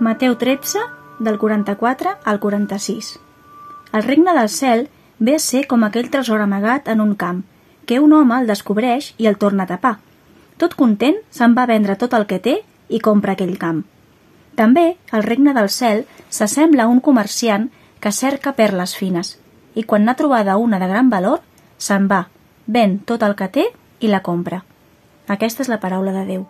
Mateu 13, del 44 al 46. El regne del cel ve a ser com aquell tresor amagat en un camp, que un home el descobreix i el torna a tapar. Tot content, se'n va vendre tot el que té i compra aquell camp. També, el regne del cel s'assembla a un comerciant que cerca perles fines i quan n'ha trobada una de gran valor, se'n va, ven tot el que té i la compra. Aquesta és la paraula de Déu.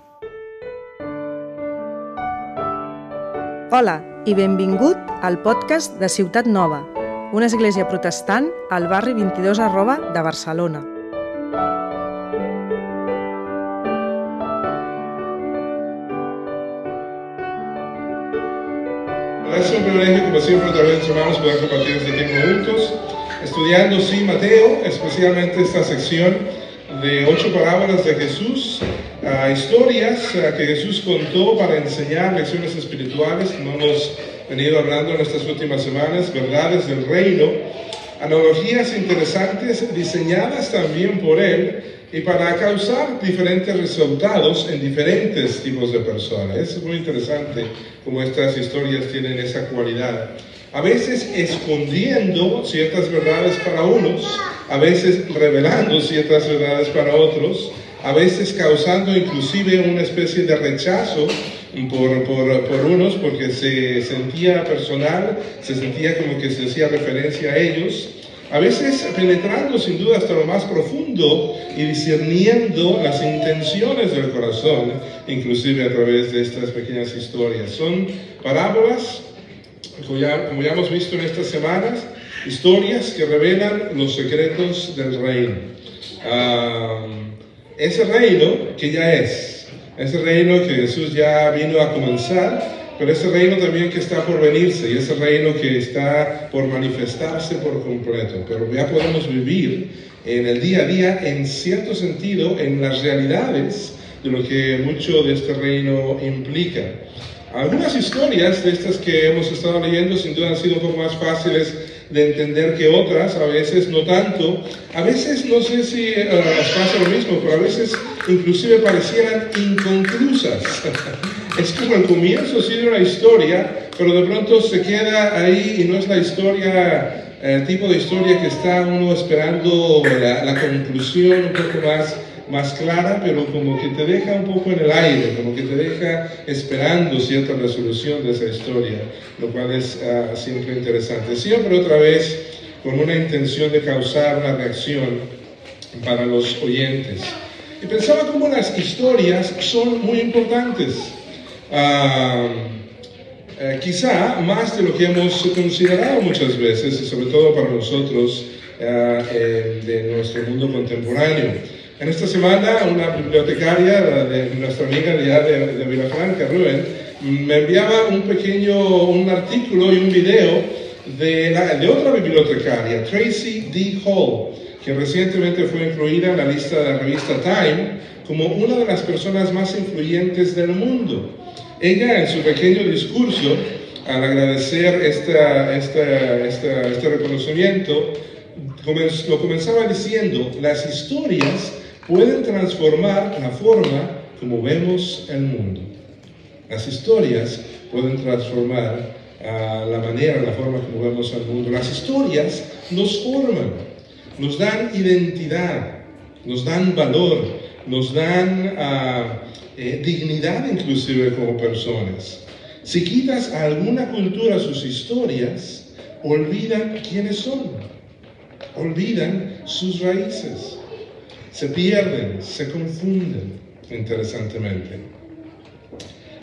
Hola i benvingut al podcast de Ciutat Nova, una església protestant al barri 22 arroba de Barcelona. Es un privilegio, como siempre, otra vez, hermanos, poder compartir este tiempo juntos, estudiando, sí, Mateo, especialmente esta sección de ocho parábolas de Jesús, uh, historias uh, que Jesús contó para enseñar lecciones espirituales, como hemos venido hablando en estas últimas semanas, verdades del reino, analogías interesantes diseñadas también por Él y para causar diferentes resultados en diferentes tipos de personas. Es muy interesante cómo estas historias tienen esa cualidad. A veces escondiendo ciertas verdades para unos, a veces revelando ciertas verdades para otros, a veces causando inclusive una especie de rechazo por, por, por, unos porque se sentía personal, se sentía como que se hacía referencia a ellos, a veces penetrando sin duda hasta lo más profundo y discerniendo las intenciones del corazón, inclusive a través de estas pequeñas historias. Son parábolas, como ya, como ya hemos visto en estas semanas, historias que revelan los secretos del reino. Uh, ese reino que ya es, ese reino que Jesús ya vino a comenzar, pero ese reino también que está por venirse y ese reino que está por manifestarse por completo. Pero ya podemos vivir en el día a día, en cierto sentido, en las realidades de lo que mucho de este reino implica. Algunas historias de estas que hemos estado leyendo sin duda han sido un poco más fáciles de entender que otras, a veces no tanto. A veces no sé si uh, pasa lo mismo, pero a veces inclusive parecieran inconclusas. es como el comienzo sí de una historia, pero de pronto se queda ahí y no es la historia, el tipo de historia que está uno esperando la, la conclusión un poco más más clara, pero como que te deja un poco en el aire, como que te deja esperando cierta resolución de esa historia, lo cual es uh, siempre interesante. Siempre otra vez con una intención de causar una reacción para los oyentes. Y pensaba como las historias son muy importantes. Uh, eh, quizá más de lo que hemos considerado muchas veces, y sobre todo para nosotros uh, eh, de nuestro mundo contemporáneo. En esta semana, una bibliotecaria de nuestra amiga de, de, Vilafranca, Rubén, me enviaba un pequeño un artículo y un video de, la, de otra bibliotecaria, Tracy D. Hall, que recientemente fue incluida en la lista de la revista Time como una de las personas más influyentes del mundo. Ella, en su pequeño discurso, al agradecer esta, esta, esta, este reconocimiento, lo comenzaba diciendo, las historias pueden transformar la forma como vemos el mundo. Las historias pueden transformar uh, la manera, la forma como vemos el mundo. Las historias nos forman, nos dan identidad, nos dan valor, nos dan uh, eh, dignidad inclusive como personas. Si quitas a alguna cultura sus historias, olvidan quiénes son, olvidan sus raíces se pierden, se confunden, interesantemente.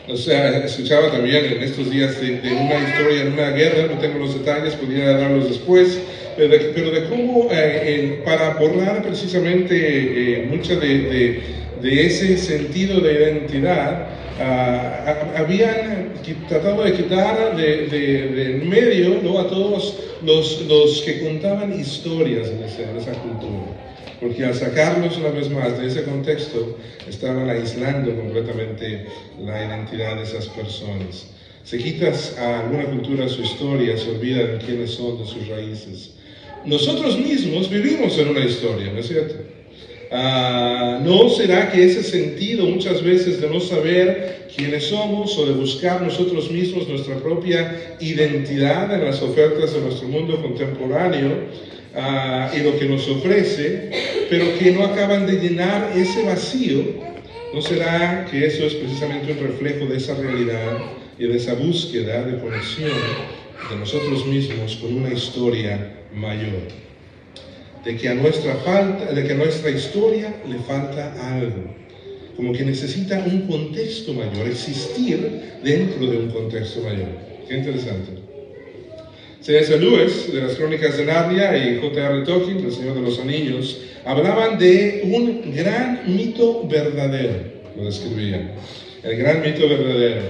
O sea, escuchaba también en estos días de, de, una historia en una guerra, no tengo los detalles, podría darlos después, pero de, pero de cómo eh, para borrar precisamente eh, mucho de, de, de, ese sentido de identidad, uh, habían tratado de quitar de, de, en medio ¿no? a todos los, los que contaban historias en esa, en esa cultura porque al sacarlos una vez más de ese contexto, estaban aislando completamente la identidad de esas personas. Se quitas a alguna cultura su historia, se olvidan quiénes son, de sus raíces. Nosotros mismos vivimos en una historia, ¿no es cierto? Ah, ¿No será que ese sentido muchas veces de no saber quiénes somos o de buscar nosotros mismos nuestra propia identidad en las ofertas de nuestro mundo contemporáneo ah, y lo que nos ofrece, pero que no acaban de llenar ese vacío? ¿No será que eso es precisamente un reflejo de esa realidad y de esa búsqueda de conexión de nosotros mismos con una historia mayor? de que a nuestra falta, de que a nuestra historia le falta algo, como que necesita un contexto mayor, existir dentro de un contexto mayor. Qué interesante. C.S. Lewis, de las Crónicas de Narnia, y J.R. Tolkien, del Señor de los Anillos, hablaban de un gran mito verdadero, lo describían. El gran mito verdadero.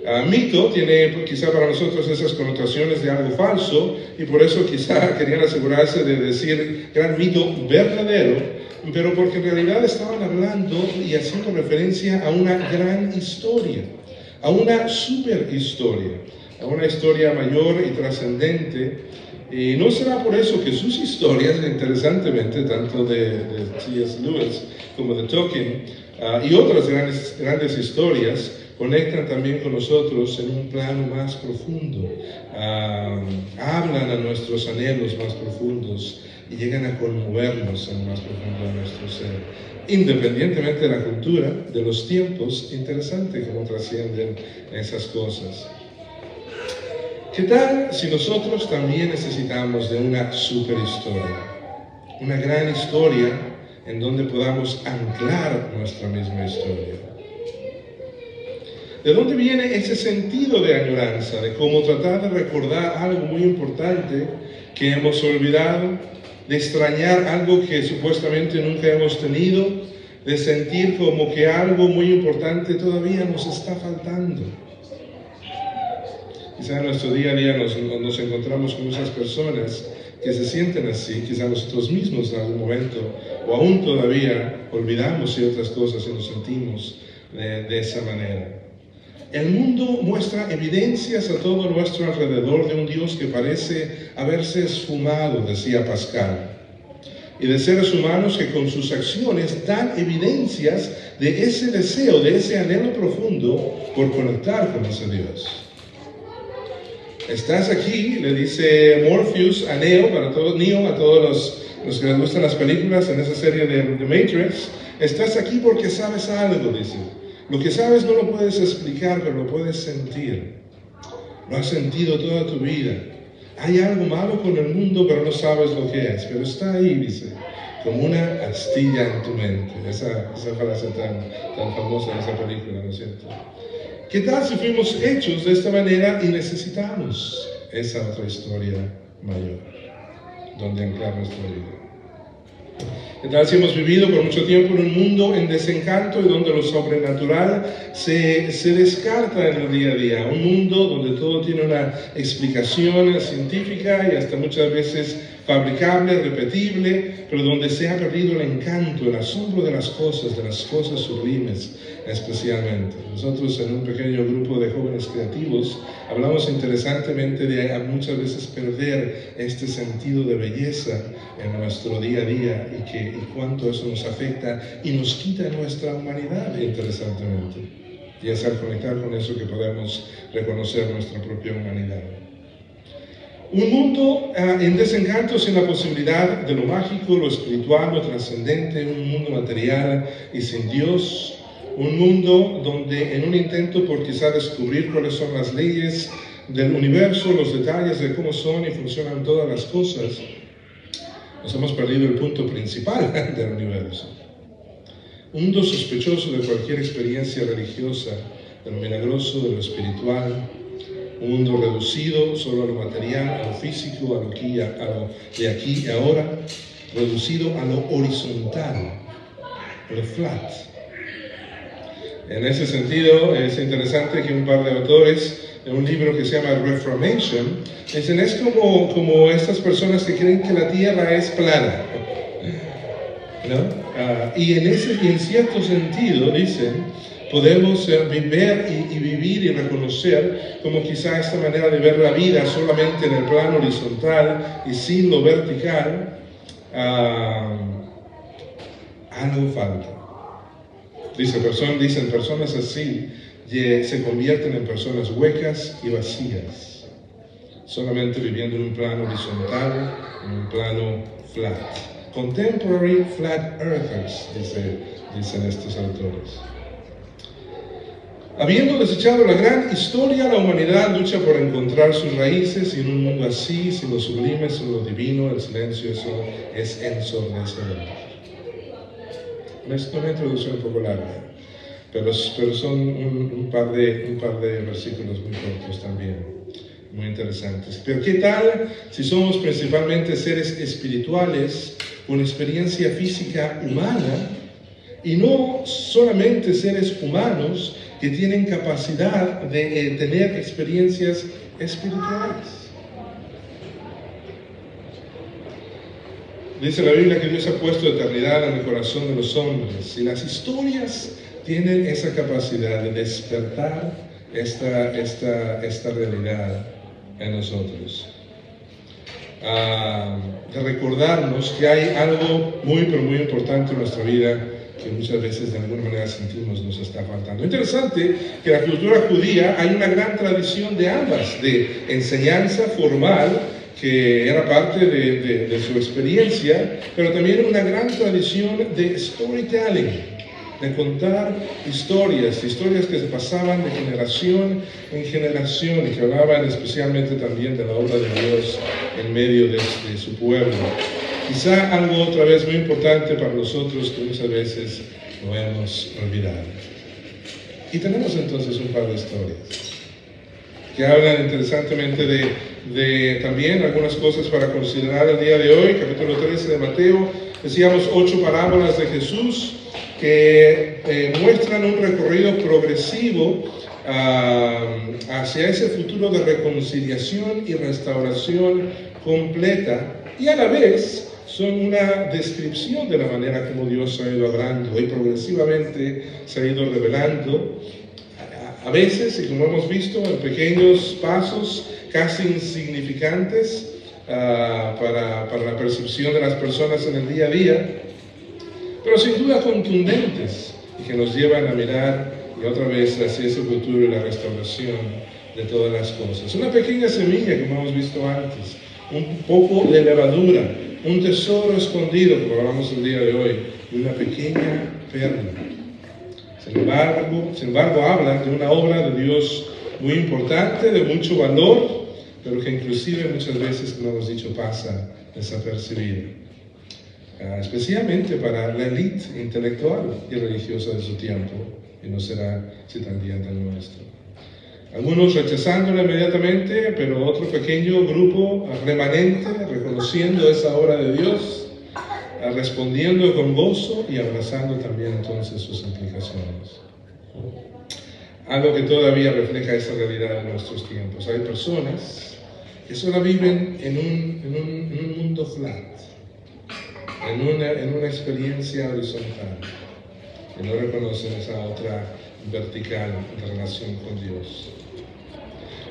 Uh, mito tiene quizá para nosotros esas connotaciones de algo falso y por eso quizá querían asegurarse de decir gran mito verdadero, pero porque en realidad estaban hablando y haciendo referencia a una gran historia, a una super historia, a una historia mayor y trascendente. Y no será por eso que sus historias, interesantemente, tanto de, de C.S. Lewis como de Tolkien, uh, y otras grandes, grandes historias, conectan también con nosotros en un plano más profundo, ah, hablan a nuestros anhelos más profundos y llegan a conmovernos en lo más profundo de nuestro ser. Independientemente de la cultura, de los tiempos, interesante cómo trascienden esas cosas. ¿Qué tal si nosotros también necesitamos de una superhistoria? Una gran historia en donde podamos anclar nuestra misma historia. ¿De dónde viene ese sentido de añoranza, de cómo tratar de recordar algo muy importante que hemos olvidado, de extrañar algo que supuestamente nunca hemos tenido, de sentir como que algo muy importante todavía nos está faltando? Quizá en nuestro día a día nos, encontramos con esas personas que se sienten así, quizá nosotros mismos en algún momento, o aún todavía olvidamos ciertas cosas y nos sentimos de esa manera. El mundo muestra evidencias a todo nuestro alrededor de un Dios que parece haberse esfumado, decía Pascal, y de seres humanos que con sus acciones dan evidencias de ese deseo, de ese anhelo profundo por conectar con ese Dios. Estás aquí, le dice Morpheus a Neo, para todos, Neo, a todos los, los, que les gustan las películas en esa serie de, de Matrix, estás aquí porque sabes algo, dice. Lo que sabes no lo puedes explicar, pero lo puedes sentir. Lo has sentido toda tu vida. Hay algo malo con el mundo, pero no sabes lo que es. Pero está ahí, dice, como una astilla en tu mente. Esa, esa frase tan, tan famosa de esa película, ¿no es cierto? ¿Qué tal si fuimos hechos de esta manera y necesitamos esa otra historia mayor, donde anclar nuestra vida? Entonces hemos vivido por mucho tiempo en un mundo en desencanto y donde lo sobrenatural se, se, descarta en el día a día. Un mundo donde todo tiene una explicación científica y hasta muchas veces fabricable, repetible, pero donde se ha perdido el encanto, el asombro de las cosas, de las cosas sublimes especialmente. Nosotros en un pequeño grupo de jóvenes creativos hablamos interesantemente de muchas veces perder este sentido de belleza en nuestro día a día y, que, y cuánto eso nos afecta y nos quita nuestra humanidad interesantemente. Y es al conectar con eso que podemos reconocer nuestra propia humanidad. Un mundo uh, en desencanto sin la posibilidad de lo mágico, lo espiritual, lo trascendente, un mundo material y sin Dios, un mundo donde en un intento por quizá descubrir cuáles son las leyes del universo, los detalles de cómo son y funcionan todas las cosas, nos hemos perdido el punto principal del universo. Un mundo sospechoso de cualquier experiencia religiosa, de lo milagroso, de lo espiritual, un mundo reducido solo a lo material, a lo físico, a lo, aquí, a, lo de aquí y ahora, reducido a lo horizontal, a lo flat. En ese sentido, es interesante que un par de autores de un libro que se llama Reformation dicen, es como, como estas personas que creen que la Tierra es plana. ¿No? Uh, y, en ese, en cierto sentido, dicen, podemos ver y, y, vivir y reconocer como quizá esta manera de ver la vida solamente en el plano horizontal y sin lo vertical, uh, algo falta. Dice, dicen personas así se convierten en personas huecas y vacías, solamente viviendo en un plano horizontal, en un plano flat. Contemporary flat earthers, dicen estos autores. Habiendo desechado la gran historia, la humanidad lucha por encontrar sus raíces y en un mundo así, sin lo sublime, sin lo divino, el silencio eso es ensordecedor. Es una introducción un poco larga, pero, pero son un, par de, un par de versículos muy cortos también, muy interesantes. Pero ¿qué tal si somos principalmente seres espirituales con experiencia física humana y no solamente seres humanos que tienen capacidad de eh, tener experiencias espirituales. Dice la Biblia que Dios ha puesto eternidad en el corazón de los hombres y las historias tienen esa capacidad de despertar esta, esta, esta realidad en nosotros. Ah, de recordarnos que hay algo muy, pero muy importante en nuestra vida que muchas veces de alguna manera sentimos nos está faltando. Interesante que la cultura judía hay una gran tradición de ambas, de enseñanza formal, que era parte de, de, su experiencia, pero también una gran tradición de storytelling, de contar historias, historias que se pasaban de generación en generación y que hablaban especialmente también de la obra de Dios en medio de, de su pueblo. Quizá algo otra vez muy importante para nosotros que muchas veces lo hemos olvidado. Y tenemos entonces un par de historias que hablan interesantemente de, de también algunas cosas para considerar el día de hoy, capítulo 13 de Mateo. Decíamos ocho parábolas de Jesús que eh, muestran un recorrido progresivo ah, hacia ese futuro de reconciliación y restauración completa y a la vez son una descripción de la manera como Dios ha ido hablando y progresivamente se ha ido revelando. A veces, y como hemos visto, en pequeños pasos casi insignificantes ah, para, para la percepción de las personas en el día a día, pero sin duda contundentes y que nos llevan a mirar y otra vez hacia ese futuro y la restauración de todas las cosas. Una pequeña semilla, como hemos visto antes, un poco de levadura un tesoro escondido, como hablamos el día de hoy, y una pequeña perla. Sin embargo, sin embargo, hablan de una obra de Dios muy importante, de mucho valor, pero que inclusive muchas veces, como hemos dicho, pasa desapercibida. Ah, especialmente para la élite intelectual y religiosa de su tiempo, y no será si también del nuestro. Algunos rechazándolo inmediatamente, pero otro pequeño grupo remanente reconociendo esa obra de Dios, respondiendo con gozo y abrazando también entonces sus implicaciones. Algo que todavía refleja esa realidad de nuestros tiempos. Hay personas que solo viven en un, en un, en un mundo flat, en una, en una experiencia horizontal, que no reconocen esa otra vertical de relación con Dios.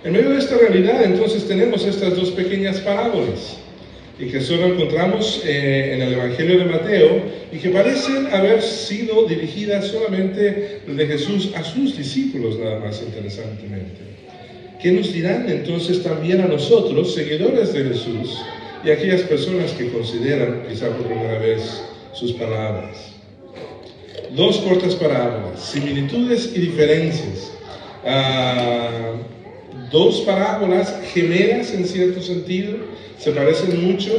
En medio de esta realidad, entonces tenemos estas dos pequeñas parábolas y que solo encontramos eh, en el Evangelio de Mateo y que parecen haber sido dirigidas solamente de Jesús a sus discípulos, nada más interesantemente. ¿Qué nos dirán entonces también a nosotros, seguidores de Jesús, y a aquellas personas que consideran, quizá por primera vez, sus palabras? Dos cortas parábolas, similitudes y diferencias. Ah, dos parábolas gemelas en cierto sentido, se parecen mucho.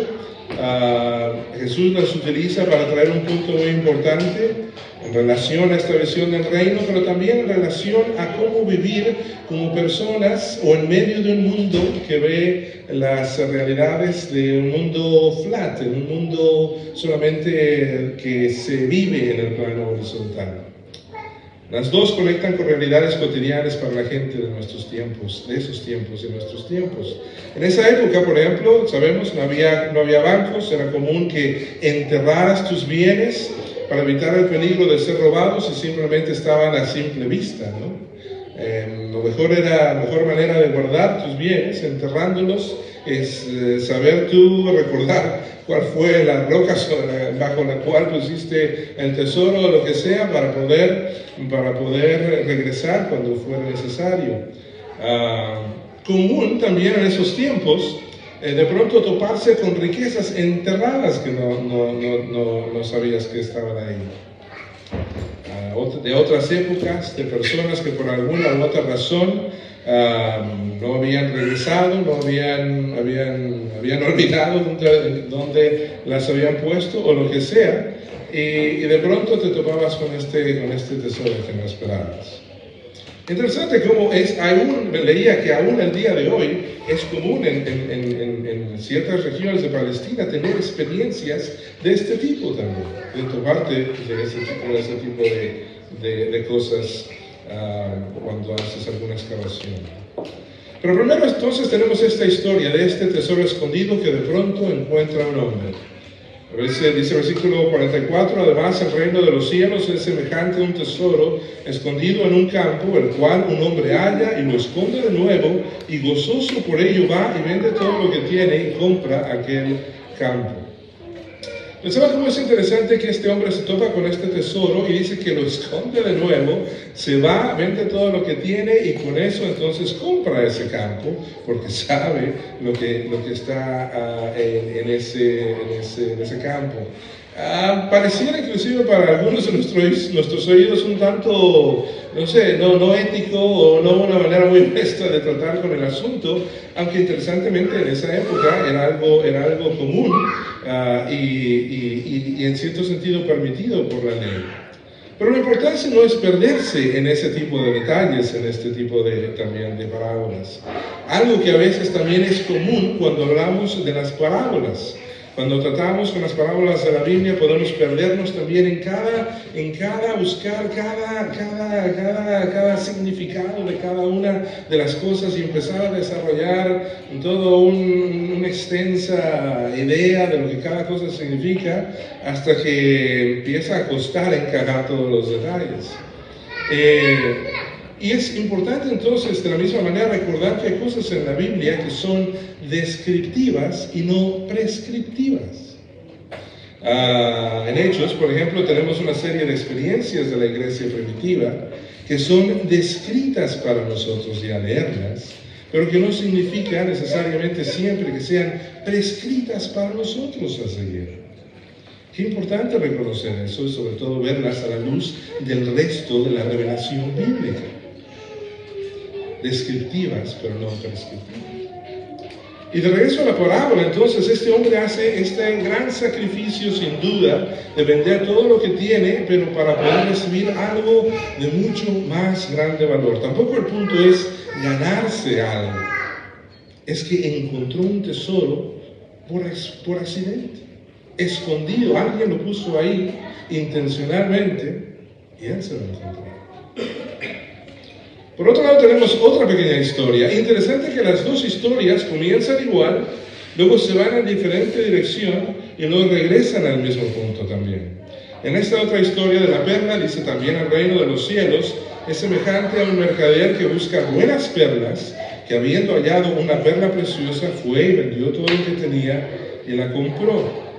Ah, Jesús las utiliza para traer un punto muy importante en relación a esta visión del reino, pero también en relación a cómo vivir como personas o en medio de un mundo que ve las realidades de un mundo flat, en un mundo solamente que se vive en el plano horizontal. Las dos conectan con realidades cotidianas para la gente de nuestros tiempos, de esos tiempos, de nuestros tiempos. En esa época, por ejemplo, sabemos, no había, no había bancos, era común que enterraras tus bienes para evitar el peligro de ser robados y simplemente estaban a simple vista, ¿no? Eh, lo mejor era, la mejor manera de guardar tus bienes, enterrándolos, es eh, saber tú recordar cuál fue la roca bajo la cual pusiste el tesoro o lo que sea para poder, para poder regresar cuando fuera necesario. Ah, común también en esos tiempos eh, de pronto toparse con riquezas enterradas que no, no, no, no sabías que estaban ahí. De otras épocas, de personas que por alguna u otra razón uh, no habían regresado, no habían, habían, habían olvidado dónde, dónde, las habían puesto o lo que sea, y, y, de pronto te topabas con este, con este tesoro que no esperabas. Interesante cómo es, aún, leía que aún el día de hoy es común en, en, en, ciertas regiones de Palestina tener experiencias de este tipo también, de toparte de ese tipo, de, ese tipo de, cosas uh, cuando haces alguna excavación. Pero primero entonces tenemos esta historia de este tesoro escondido que de pronto encuentra un hombre. Dice, el versículo 44, además el reino de los cielos es semejante a un tesoro escondido en un campo, el cual un hombre halla y lo esconde de nuevo, y gozoso por ello va y vende todo lo que tiene y compra aquel campo. Pensaba cómo es interesante que este hombre se topa con este tesoro y dice que lo esconde de nuevo, se va, vende todo lo que tiene y con eso entonces compra ese campo porque sabe lo que, lo que está ese, en, ese, en ese campo. Uh, pareciera inclusive para algunos de nuestros, nuestros oídos un tanto, no sé, no, no ético o no una manera muy honesta de tratar con el asunto, aunque interesantemente en esa época era algo, era algo común uh, y, y, y, en cierto sentido permitido por la ley. Pero la importancia no es perderse en ese tipo de detalles, en este tipo de, también de parábolas. Algo que a veces también es común cuando hablamos de las parábolas. Cuando tratamos con las parábolas de la Biblia podemos perdernos también en cada, en cada buscar cada, cada, cada, cada significado de cada una de las cosas y empezar a desarrollar toda un, una extensa idea de lo que cada cosa significa hasta que empieza a costar encajar todos los detalles. Eh, y es importante entonces de la misma manera recordar que hay cosas en la Biblia que son descriptivas y no prescriptivas. Ah, en Hechos, por ejemplo, tenemos una serie de experiencias de la iglesia primitiva que son descritas para nosotros y a leerlas, pero que no significa necesariamente siempre que sean prescritas para nosotros a seguir. Qué importante reconocer eso y sobre todo verlas a la luz del resto de la revelación bíblica descriptivas, pero no prescriptivas. Y de regreso a la parábola, entonces este hombre hace este gran sacrificio sin duda de vender todo lo que tiene, pero para poder recibir algo de mucho más grande valor. Tampoco el punto es ganarse algo, es que encontró un tesoro por, por accidente, escondido, alguien lo puso ahí intencionalmente y él se lo encontró. Por otro lado tenemos otra pequeña historia. Interesante que las dos historias comienzan igual, luego se van en diferente dirección y luego regresan al mismo punto también. En esta otra historia de la perla dice también el reino de los cielos es semejante a un mercader que busca buenas perlas, que habiendo hallado una perla preciosa fue y vendió todo lo que tenía y la compró.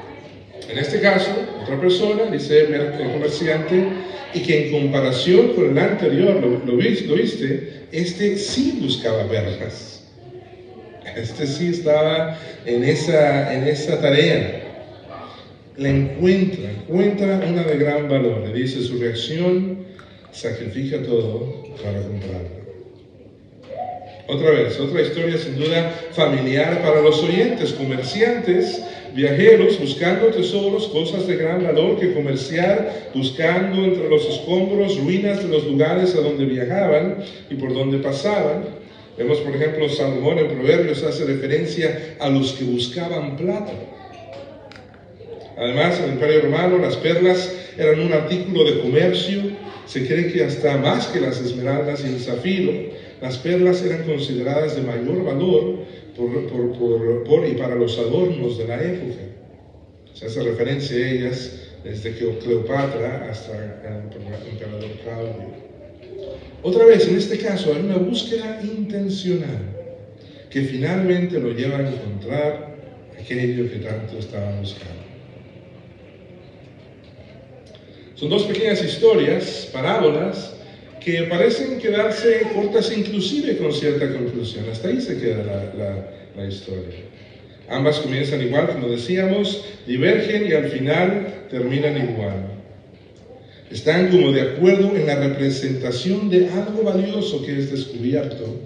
En este caso, otra persona, dice el comerciante, y que en comparación con el anterior, lo, lo, viste, este sí buscaba perlas. Este sí estaba en esa, en esa tarea. La encuentra, encuentra una de gran valor. Le dice su reacción, sacrifica todo para comprarla. Otra vez, otra historia sin duda familiar para los oyentes, comerciantes viajeros buscando tesoros, cosas de gran valor que comerciar, buscando entre los escombros, ruinas de los lugares a donde viajaban y por donde pasaban. Vemos, por ejemplo, Salomón en Proverbios hace referencia a los que buscaban plata. Además, en el Imperio Romano las perlas eran un artículo de comercio. Se cree que hasta más que las esmeraldas y el zafiro, las perlas eran consideradas de mayor valor por, y para los adornos de la época. Se hace referencia a ellas desde Cleopatra hasta el emperador Claudio. Otra vez, en este caso, hay una búsqueda intencional que finalmente lo lleva a encontrar aquello que tanto estaba buscando. Son dos pequeñas historias, parábolas, que parecen quedarse cortas inclusive con cierta conclusión. Hasta ahí se queda la, historia. Ambas comienzan igual, como decíamos, divergen y al final terminan igual. Están como de acuerdo en la representación de algo valioso que es descubierto,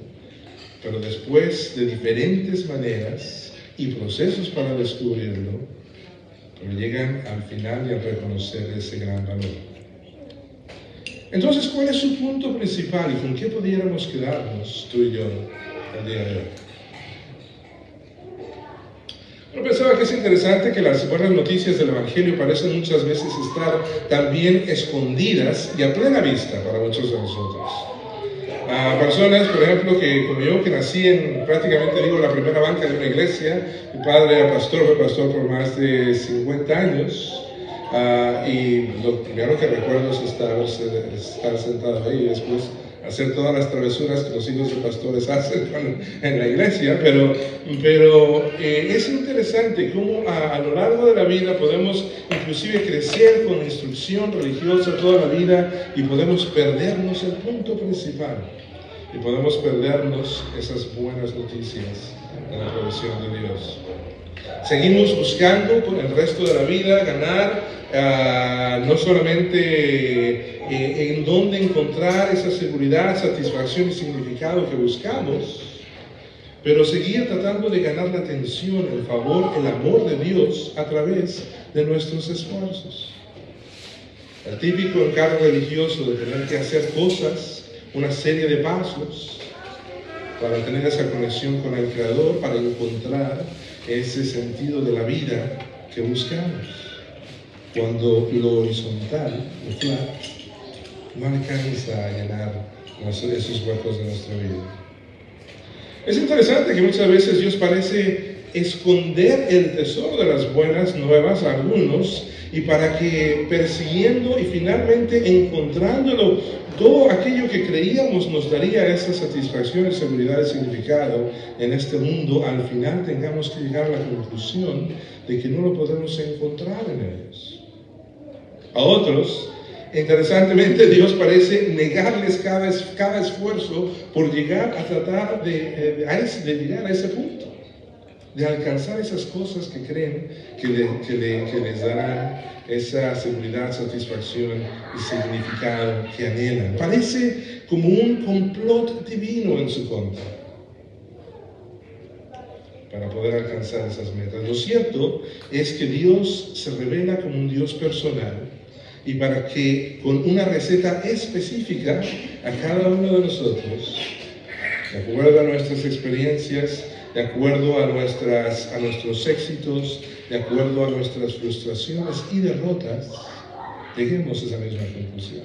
pero después de diferentes maneras y procesos para descubrirlo, pero llegan al final y a reconocer ese gran valor. Entonces, ¿cuál es su punto principal y con qué pudiéramos quedarnos tú y yo el día de hoy? Yo pensaba que es interesante que las buenas noticias del Evangelio parecen muchas veces estar también escondidas y a plena vista para muchos de nosotros. A personas, por ejemplo, que como yo, que nací en prácticamente, digo, la primera banca de una iglesia, mi padre era pastor, fue pastor por más de 50 años, Ah, y lo primero que recuerdo es estar, estar sentado ahí y después hacer todas las travesuras que los hijos de pastores hacen en la iglesia, pero, pero eh, es interesante cómo a, a, lo largo de la vida podemos inclusive crecer con instrucción religiosa toda la vida y podemos perdernos el punto principal y podemos perdernos esas buenas noticias de la provisión de Dios. Seguimos buscando por el resto de la vida ganar ah, no solamente eh, en dónde encontrar esa seguridad, satisfacción y significado que buscamos, pero seguir tratando de ganar la atención, el favor, el amor de Dios a través de nuestros esfuerzos. El típico encargo religioso de tener que hacer cosas, una serie de pasos, para tener esa conexión con el Creador, para encontrar ese sentido de la vida que buscamos. Cuando lo horizontal, lo flat, no alcanza a llenar esos huecos de nuestra vida. Es interesante que muchas veces Dios parece esconder el tesoro de las buenas nuevas a algunos y para que persiguiendo y finalmente encontrándolo todo aquello que creíamos nos daría esa satisfacción, seguridad y significado en este mundo, al final tengamos que llegar a la conclusión de que no lo podemos encontrar en ellos. A otros, interesantemente, Dios parece negarles cada, cada esfuerzo por llegar a tratar de, de llegar a ese punto de alcanzar esas cosas que creen que, les darán esa seguridad, satisfacción y significado que anhelan. Parece como un complot divino en su contra para poder alcanzar esas metas. Lo cierto es que Dios se revela como un Dios personal y para que con una receta específica a cada uno de nosotros, de acuerdo a nuestras experiencias, de acuerdo a, a nuestros éxitos, de acuerdo a nuestras frustraciones y derrotas, lleguemos a esa misma conclusión.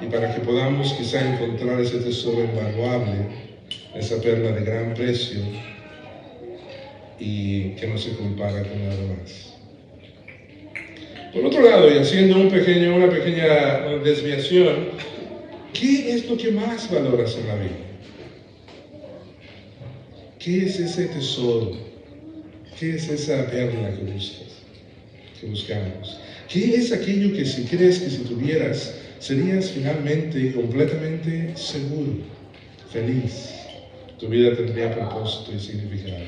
Y para que podamos quizá encontrar ese tesoro invaluable, esa perla de gran precio y que no se compara con nada más. Por otro lado, y haciendo un pequeño, una pequeña desviación, ¿qué es lo que más valoras en la vida? ¿Qué es ese tesoro? ¿Qué es esa perla que buscas? Que buscamos. ¿Qué es aquello que si crees que si tuvieras serías finalmente completamente seguro, feliz? Tu vida tendría propósito y significado.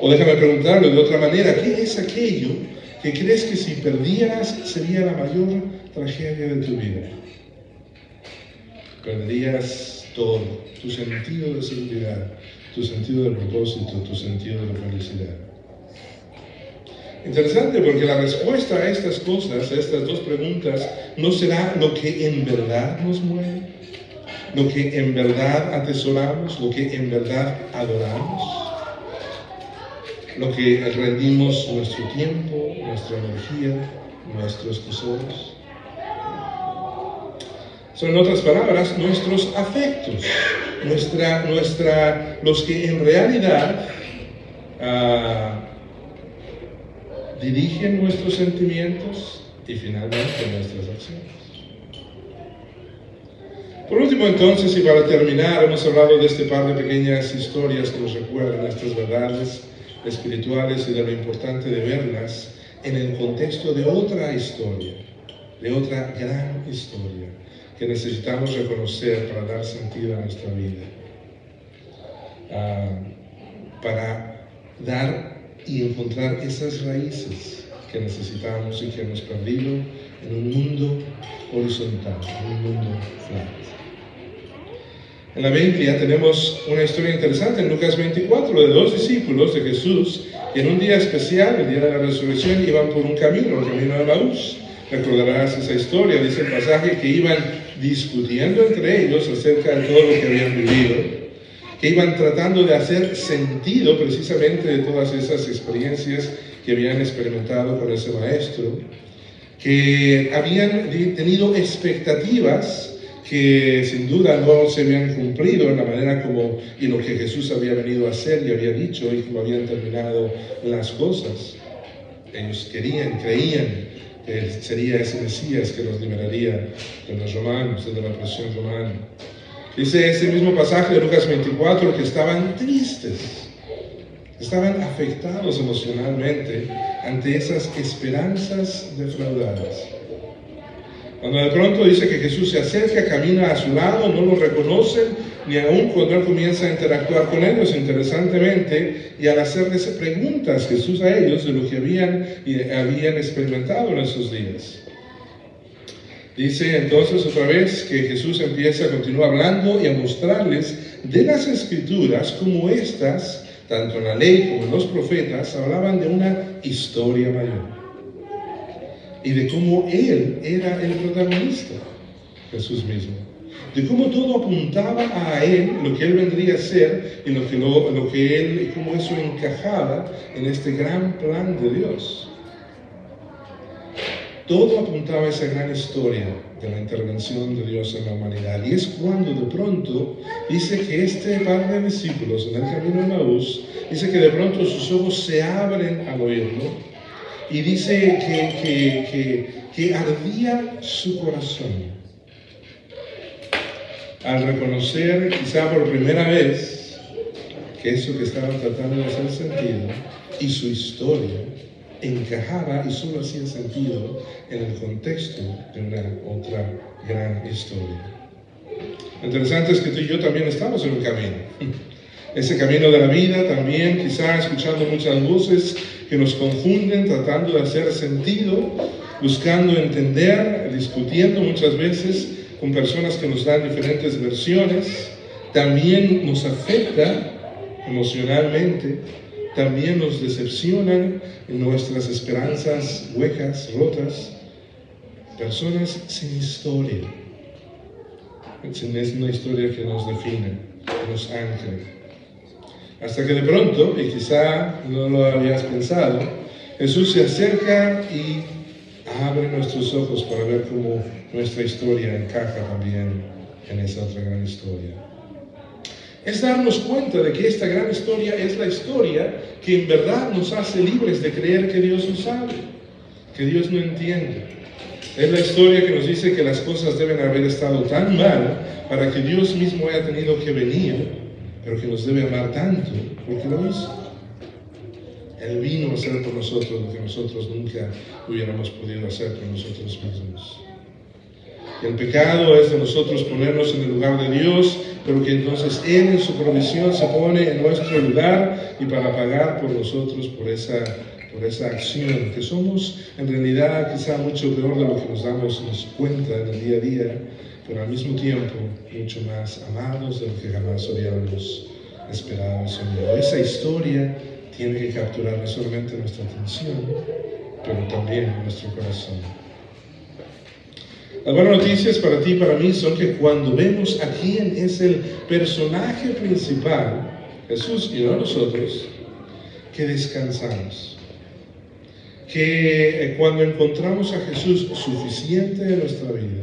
O déjame preguntarlo de otra manera, ¿qué es aquello que crees que si perdieras sería la mayor tragedia de tu vida? Perderías todo, tu sentido de seguridad, tu sentido de propósito, tu sentido de felicidad. Interesante porque la respuesta a estas cosas, a estas dos preguntas, no será lo que en verdad nos mueve, lo que en verdad atesoramos, lo que en verdad adoramos, lo que rendimos nuestro tiempo, nuestra energía, nuestros tesoros. Son en otras palabras nuestros afectos, nuestra, nuestra, los que en realidad uh, dirigen nuestros sentimientos y finalmente nuestras acciones. Por último, entonces, y para terminar, hemos hablado de este par de pequeñas historias que nos recuerdan estas verdades espirituales y de lo importante de verlas en el contexto de otra historia, de otra gran historia que necesitamos reconocer para dar sentido a nuestra vida, ah, para dar y encontrar esas raíces que necesitamos y que hemos perdido en un mundo horizontal, en un mundo flat. En la Biblia tenemos una historia interesante en Lucas 24 de dos discípulos de Jesús que en un día especial, el día de la resurrección, iban por un camino, el camino de Maús. Recordarás esa historia, dice el pasaje, que iban discutiendo entre ellos acerca de todo lo que habían vivido, que iban tratando de hacer sentido precisamente de todas esas experiencias que habían experimentado con ese maestro, que habían tenido expectativas que sin duda no se habían cumplido en la manera como y lo que Jesús había venido a hacer y había dicho y como habían terminado las cosas. Ellos querían, creían sería ese Mesías que los liberaría de los romanos, de la opresión romana. Dice ese mismo pasaje de Lucas 24 que estaban tristes, estaban afectados emocionalmente ante esas esperanzas defraudadas. Cuando de pronto dice que Jesús se acerca, camina a su lado, no lo reconocen, ni aún cuando él comienza a interactuar con ellos, interesantemente, y al hacerles preguntas Jesús a ellos de lo que habían, habían experimentado en esos días. Dice entonces otra vez que Jesús empieza a continuar hablando y a mostrarles de las escrituras como estas, tanto en la ley como en los profetas, hablaban de una historia mayor y de cómo Él era el protagonista, Jesús mismo. De cómo todo apuntaba a Él, lo que Él vendría a ser y lo que, lo, que Él, cómo eso encajaba en este gran plan de Dios. Todo apuntaba a esa gran historia de la intervención de Dios en la humanidad. Y es cuando de pronto dice que este par de discípulos en el camino de Maús, dice que de pronto sus ojos se abren al oírlo y dice que, ardía su corazón al reconocer quizá por primera vez que eso que estaban tratando de hacer sentido y su historia encajaba y solo hacía sentido en el contexto de una otra gran historia. Lo interesante es que tú y yo también estamos en un camino. Ese camino de la vida también, quizá escuchando muchas voces que nos confunden, tratando de hacer sentido, buscando entender, discutiendo muchas veces con personas que nos dan diferentes versiones, también nos afecta emocionalmente, también nos decepcionan en nuestras esperanzas huecas, rotas, personas sin historia, sin una historia que nos define, que nos ancle. Hasta que de pronto, y quizá no lo habías pensado, Jesús se acerca y abre nuestros ojos para ver cómo nuestra historia encaja también en esa otra gran historia. Es darnos cuenta de que esta gran historia es la historia que en verdad nos hace libres de creer que Dios no sabe, que Dios no entiende. Es la historia que nos dice que las cosas deben haber estado tan mal para que Dios mismo haya tenido que venir pero que nos debe amar tanto porque lo hizo. Él vino a hacer por nosotros lo que nosotros nunca hubiéramos podido hacer por nosotros mismos. El pecado es de nosotros ponernos en el lugar de Dios, pero que entonces Él en su provisión se pone en nuestro lugar y para pagar por nosotros por esa, por esa acción, que somos en realidad quizá mucho peor de lo que nos damos cuenta en el día a día, pero al mismo tiempo mucho más amados de lo que jamás habíamos esperado soñado. Esa historia tiene que capturar no solamente nuestra atención, pero también nuestro corazón. Las buenas noticias para ti y para mí son que cuando vemos a quién es el personaje principal, Jesús y no nosotros, que descansamos. Que eh, cuando encontramos a Jesús suficiente en nuestra vida,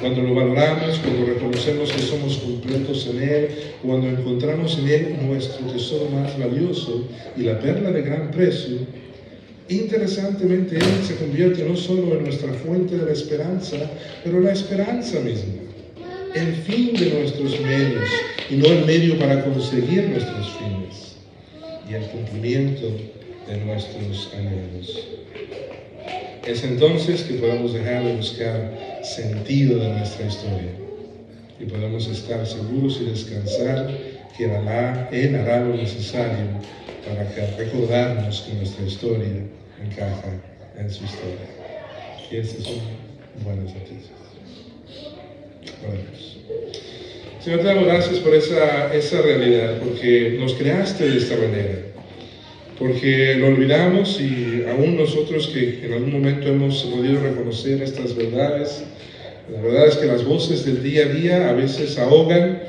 cuando lo valoramos, cuando reconocemos que somos completos en Él, cuando encontramos en Él nuestro tesoro más valioso y la perla de gran precio, interesantemente Él se convierte no solo en nuestra fuente de la esperanza, pero la esperanza misma. el fin de nuestros medios y no el medio para conseguir nuestros fines y el cumplimiento de nuestros anhelos. Es entonces que podemos dejar de buscar sentido de nuestra historia y podemos estar seguros y descansar que Alá, Él hará lo necesario para que recordarnos que nuestra historia encaja en su historia. Y estas son buenas noticias. Señor, te damos gracias por esa, esa realidad, porque nos creaste de esta manera porque lo olvidamos y aún nosotros que en algún momento hemos podido reconocer estas verdades, la verdad es que las voces del día a día a veces ahogan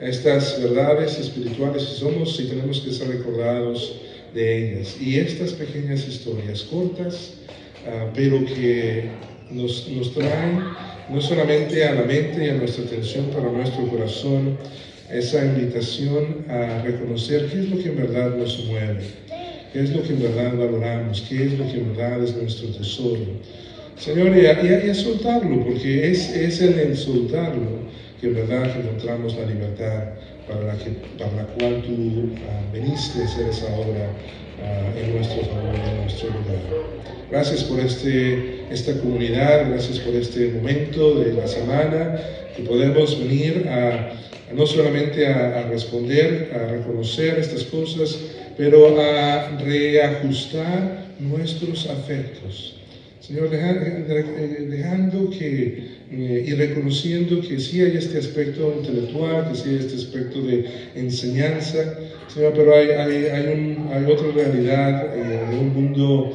estas verdades espirituales y somos y tenemos que ser recordados de ellas. Y estas pequeñas historias cortas, ah, pero que nos, nos traen no solamente a la mente y a nuestra atención, pero a nuestro corazón, esa invitación a reconocer qué es lo que en verdad nos mueve qué es lo que en verdad valoramos, qué es lo que en verdad es nuestro tesoro. Señor, y a, soltarlo, porque es, es en soltarlo que en verdad encontramos la libertad para la, que, para la cual tú ah, veniste a hacer esa obra ah, en nuestro favor, en nuestro lugar. Gracias por este, esta comunidad, gracias por este momento de la semana que podemos venir a, no solamente a, a responder, a reconocer estas cosas, pero a reajustar nuestros afectos. Señor, dejando que eh, y reconociendo que sí hay este aspecto intelectual, que sí hay este aspecto de enseñanza, Señor, pero hay, hay, hay, un, hay otra realidad eh, de un mundo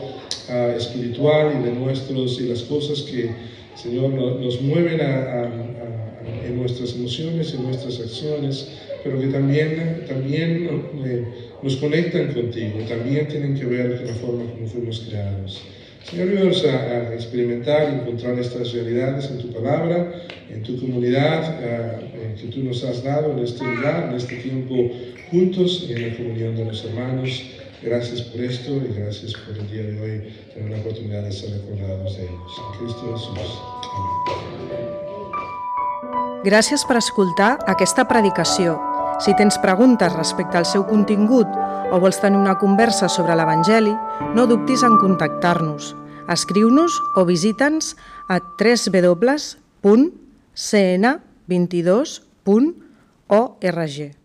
ah, espiritual y de nuestros y las cosas que, Señor, nos, mueven en nuestras emociones, en nuestras acciones, pero que también, también eh, nos conectan contigo, también tienen que ver con la forma como fuimos creados. Señor, ayúdanos a, experimentar y encontrar estas realidades en tu palabra, en tu comunidad que tú nos has dado en este lugar, en este tiempo juntos y en la comunión de los hermanos. Gracias por esto y gracias por el día de hoy tener la oportunidad de ser recordados de ellos. En Cristo Jesús. Amén. Gràcies per escoltar aquesta predicació Si tens preguntes respecte al seu contingut o vols tenir una conversa sobre l'Evangeli, no dubtis en contactar-nos. Escriu-nos o visita'ns a www.cn22.org.